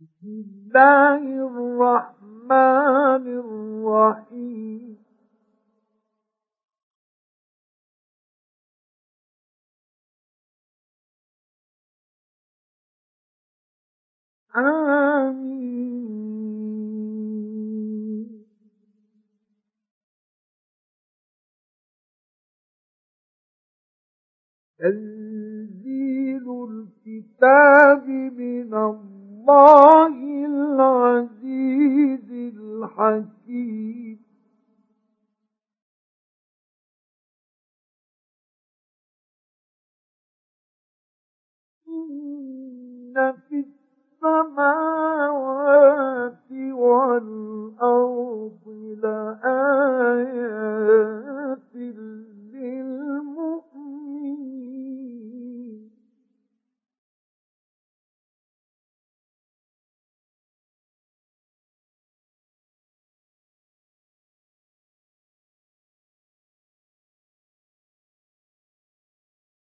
بسم الله الرحمن الرحيم آمين تنزيل الكتاب من الله. العزيز الحكيم. إن في السماوات والأرض لآيات للمؤمنين.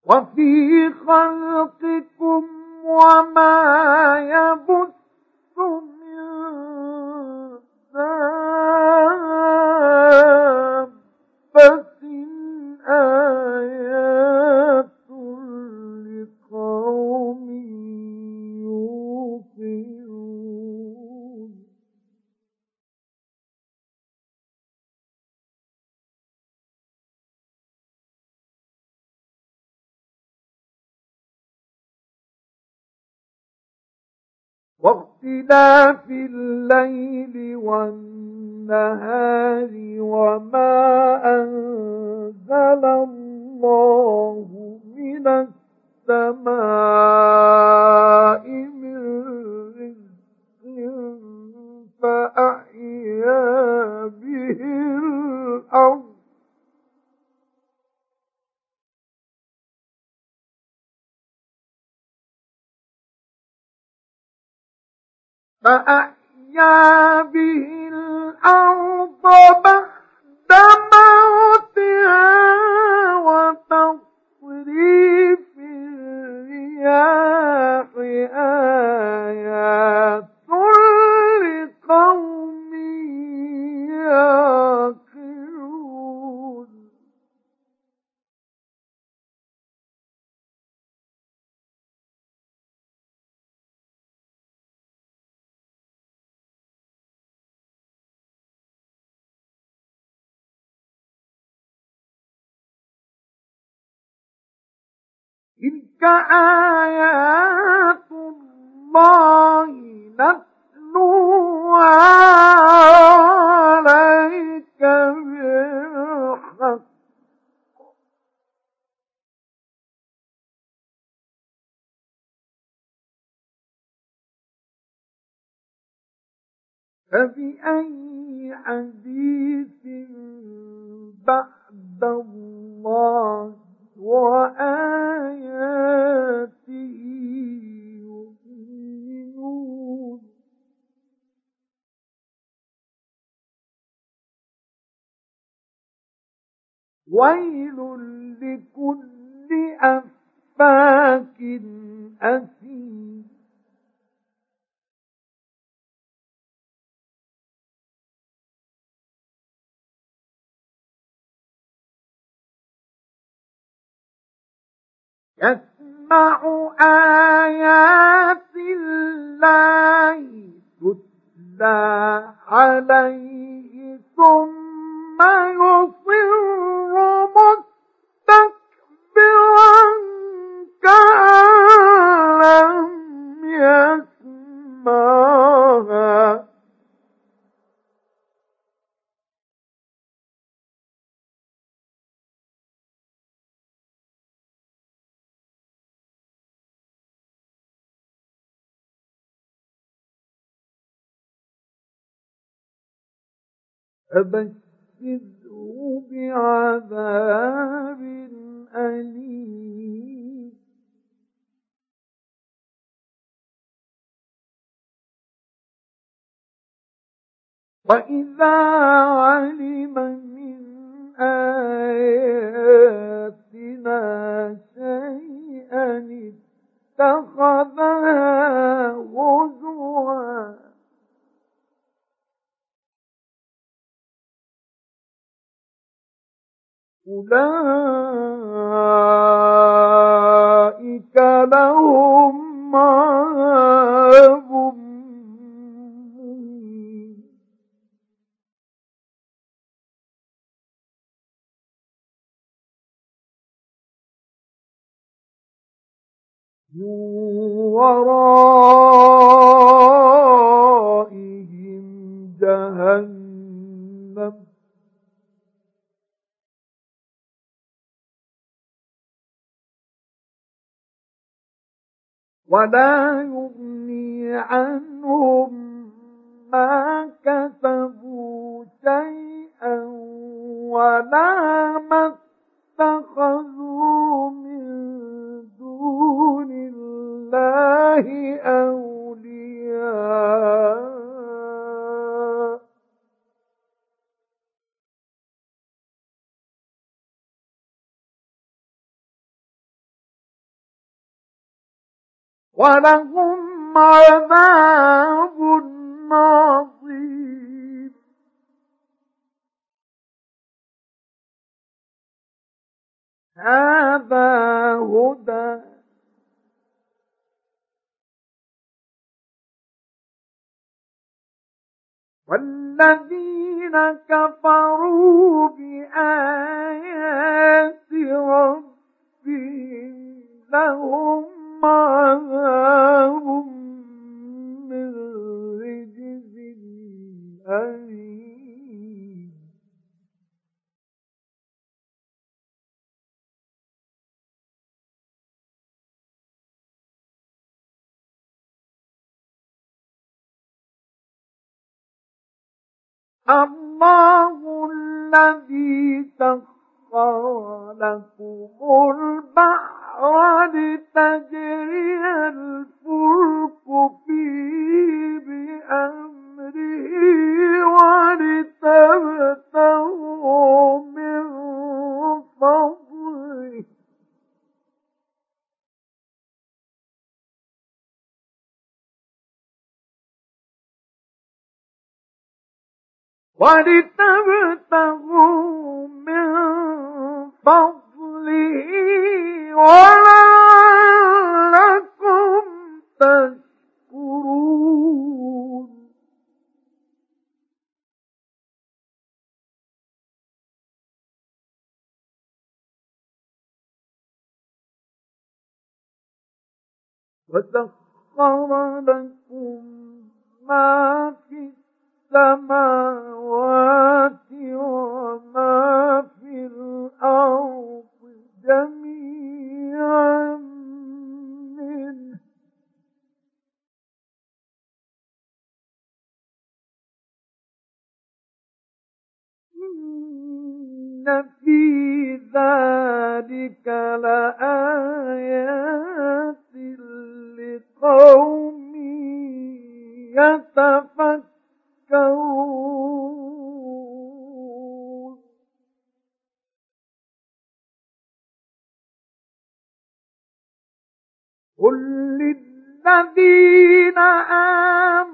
وفي خلقكم وما يبث واختلاف الليل والنهار وما أنزل الله من السماء من رزق فأحيا به الأرض فأحيا به الأرض بعد موتها وتصريف الرياح آيات لقوم يعقلون. تلك آيات الله نتلوها عليك بالحق. فبأي حديث بعد الله وآياته ويل لكل أفاك أثيم. يسمع آيات الله تتلى عليه ثم يصر مستكبرا فبشره بعذاب أليم. وإذا علم ولا يغني عنهم ما كسبوا شيئا ولا ما ولهم عذاب عظيم. هذا هدى. والذين كفروا بآيات ربهم لهم عذاب من رجز أليم. الله الذي سخر لكم البحر لتجري الفلك فيه بأمره ولتبتغوا من فضله. ولتبتغوا من فضله. ولعلكم تشكرون. وسخر لكم ما في السماوات وما في الأرض. جميعا منه. إن في ذلك لآيات لقوم يتفكرون. قل للذين آمنوا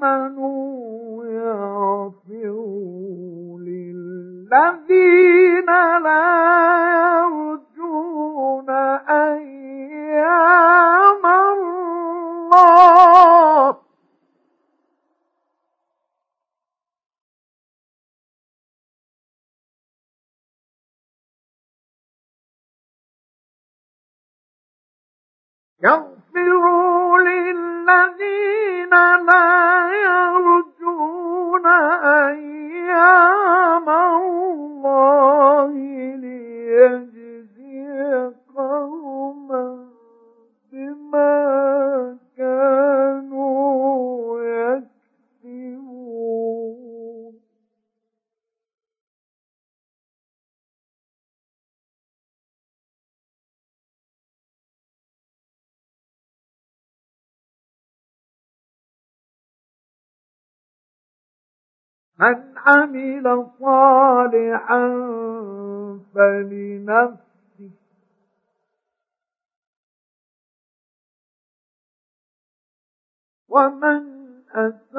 من عمل صالحا فلنفسه. ومن أساء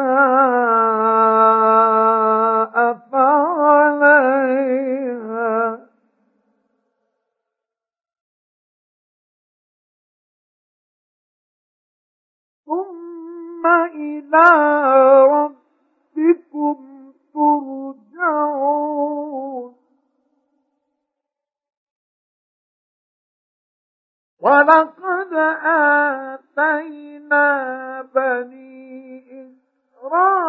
فعليها. ثم إلى ربكم ترجعون. ولقد آتينا بني إسرائيل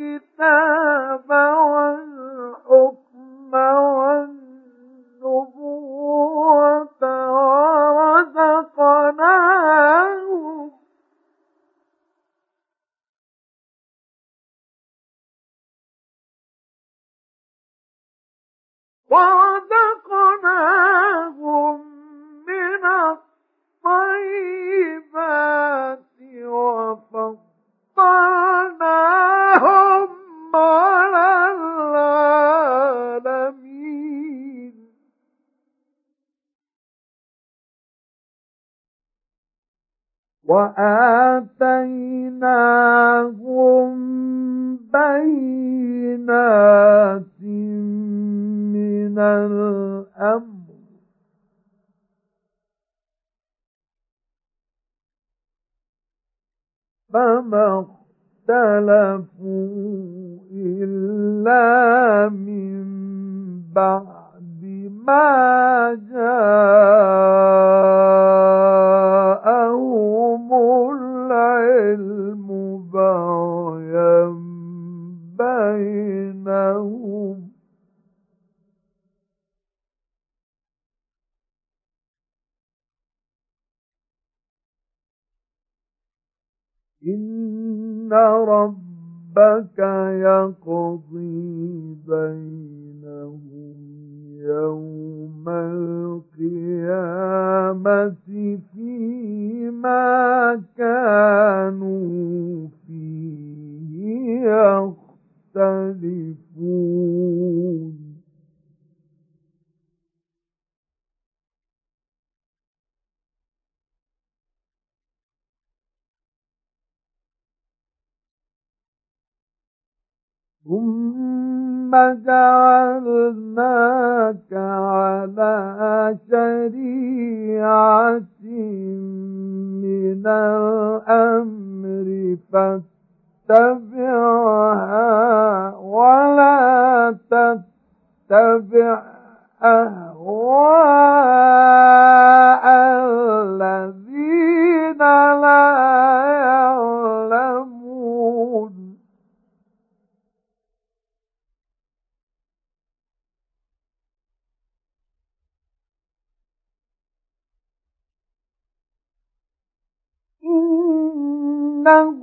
الكتاب والحكم والنبوة وآتيناهم بينات من الأمر. فما اختلفوا إلا من بعد ما جاءهم ربك يقضي بينهم يوم القيامة فيما كانوا فيه يختلفون. ثم جعلناك على شريعة من الأمر فاتبعها ولا تتبع أهواء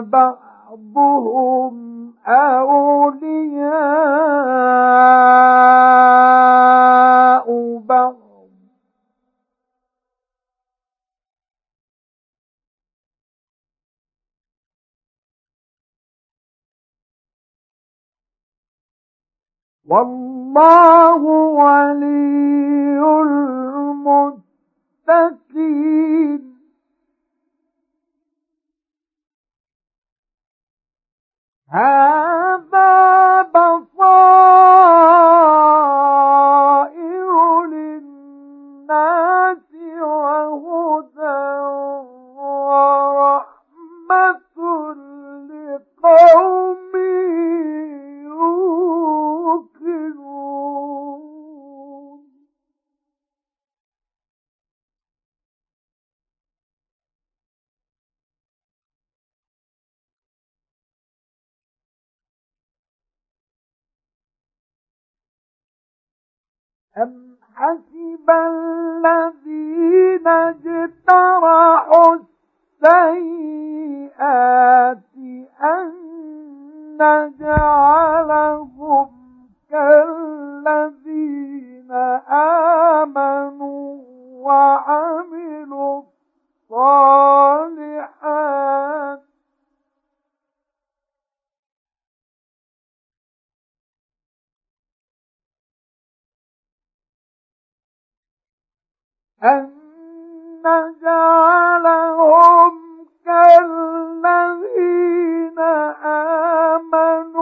بعضهم أولياء بعض. والله ولي المتقين. هذا بصائر أم حسب الذين اجترحوا السيئات أن نجعلهم كالذين آمنوا وعملوا الصالحات أن نجعلهم كالذين آمنوا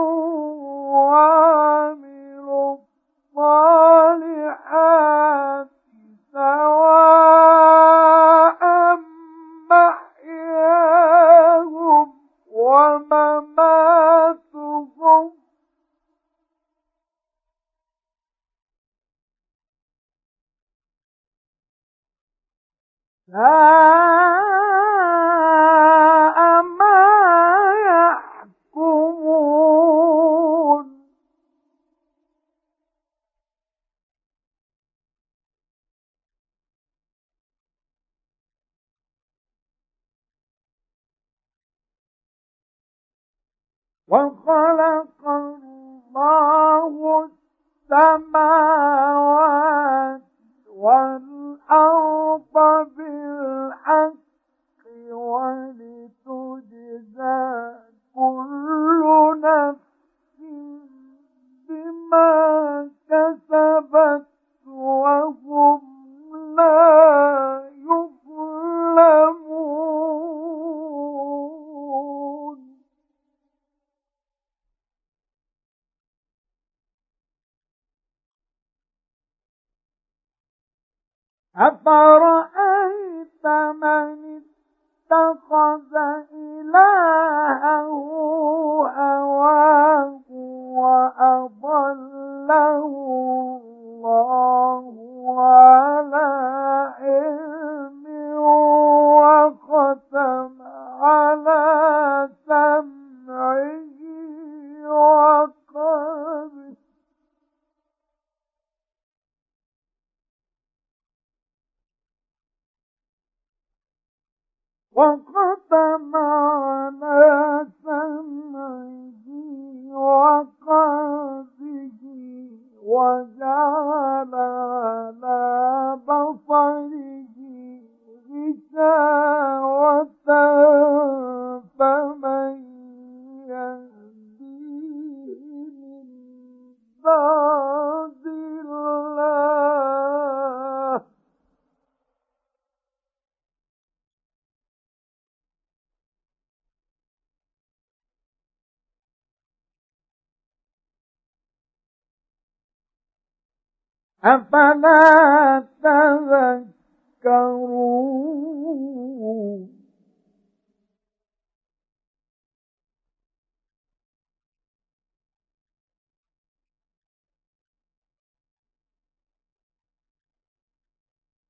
أفلا تذكرون؟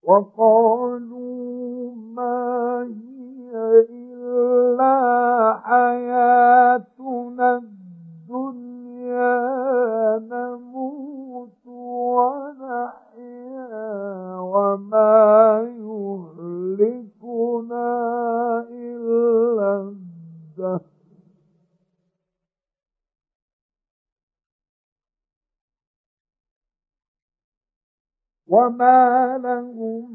وقالوا ما هي إلا حياتنا وما لهم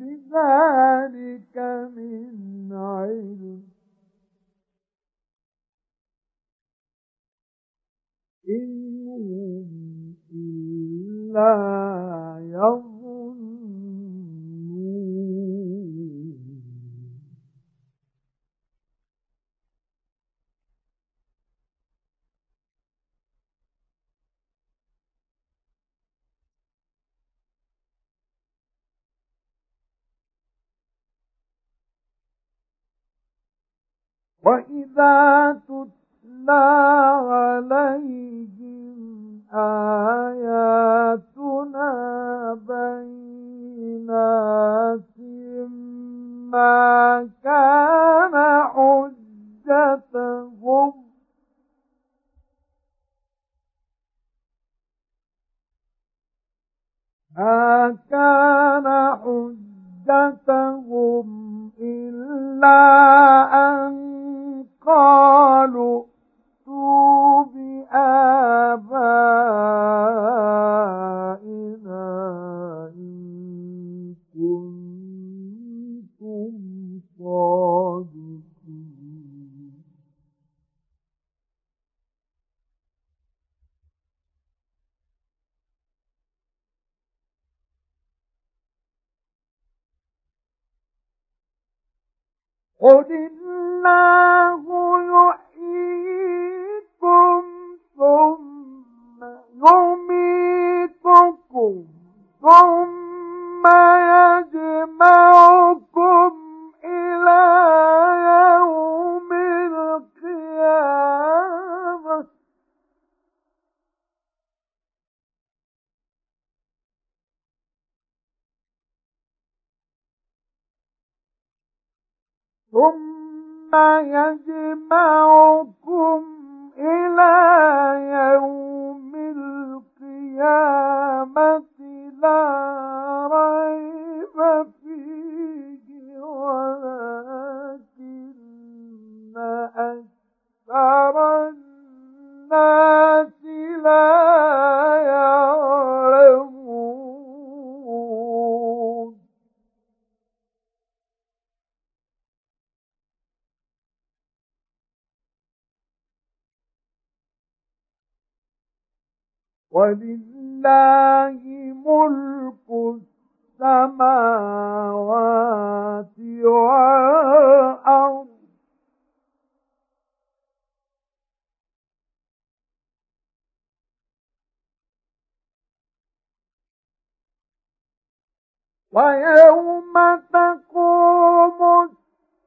بذلك من علم إن هم إلا يظنون وإذا تتلى عليهم آياتنا بينات ما كان حجتهم ما كان حجتهم إلا أن قالوا ائتوا بآبائنا إن كنتم صادقين. قل الله ولله ملك السماوات والأرض. ويوم تقوم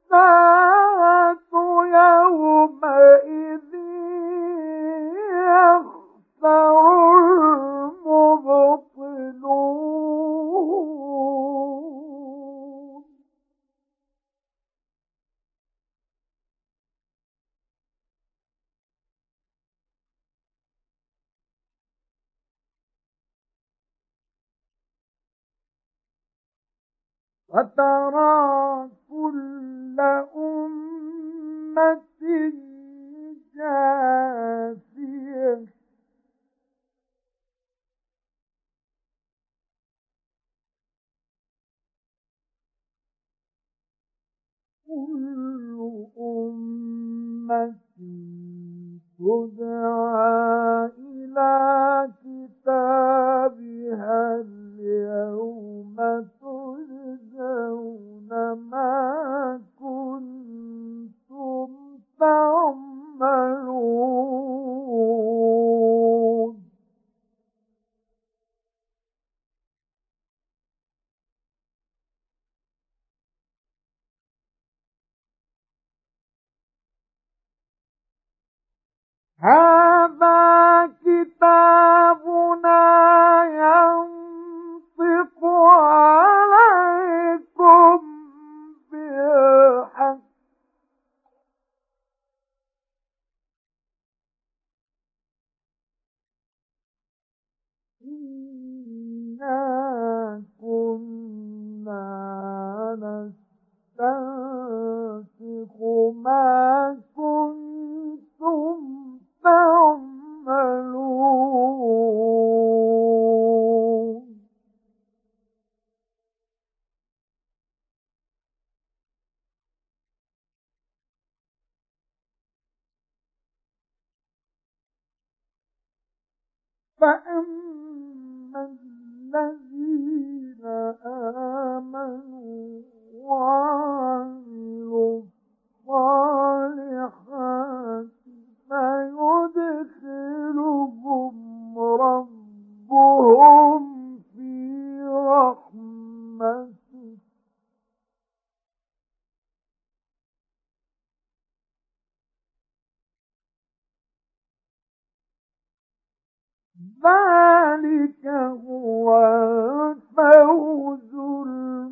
الساعة يومئذ يخسر فترى كل أمة جاثية كل أمة تدعى إلى كتابها اليوم تجزون ما كنتم تعملون. هذا كتابنا ينطق ذلك هو الفوز المبين.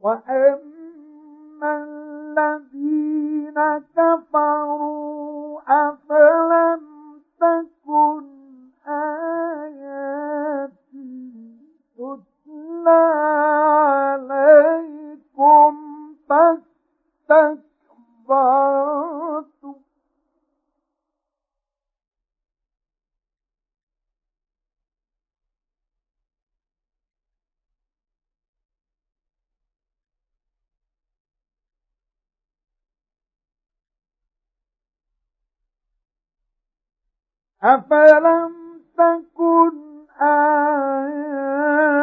وأما الذين كفروا أفلم أفلم تكن آياتي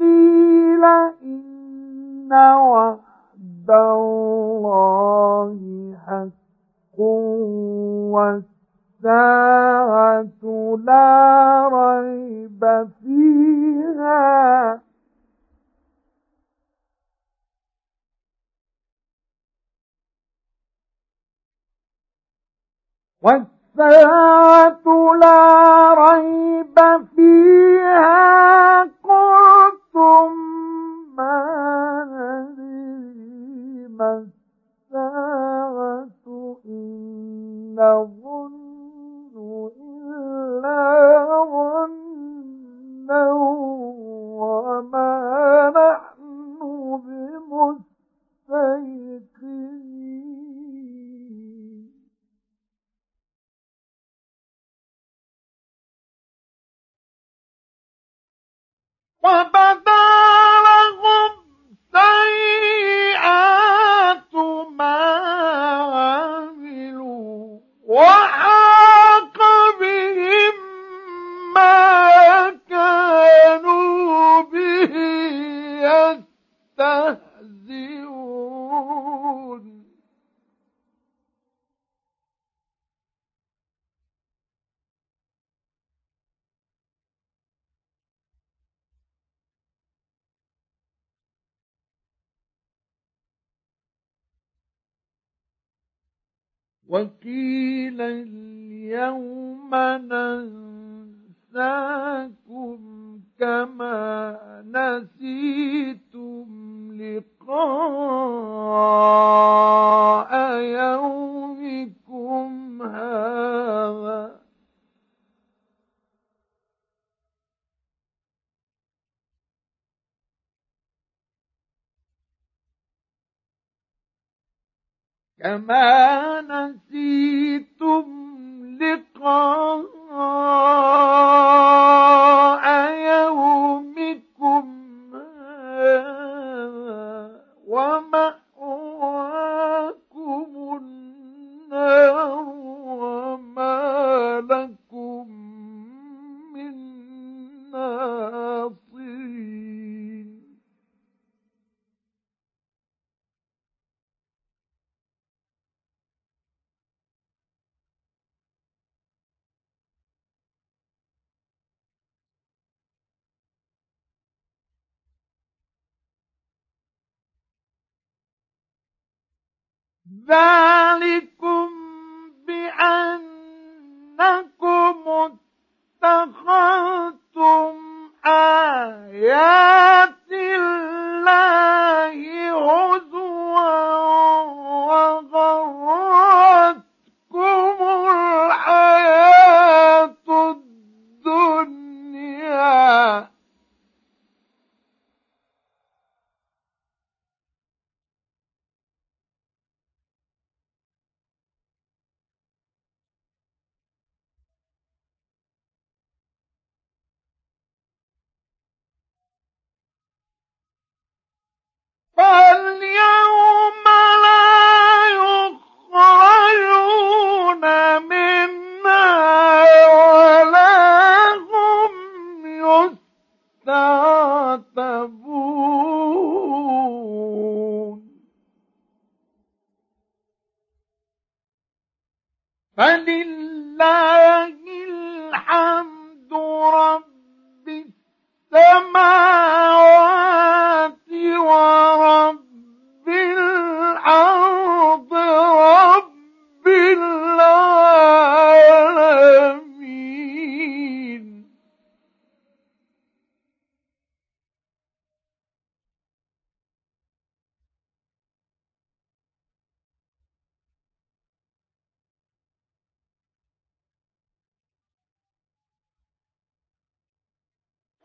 قيل إن وعد الله حق والساعة لا ريب فيها. والساعة لا ريب فيها. وقيل اليوم ننساكم كما نسيتم لقاء يومكم هذا كما نسيتم لقاء ذلكم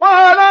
وله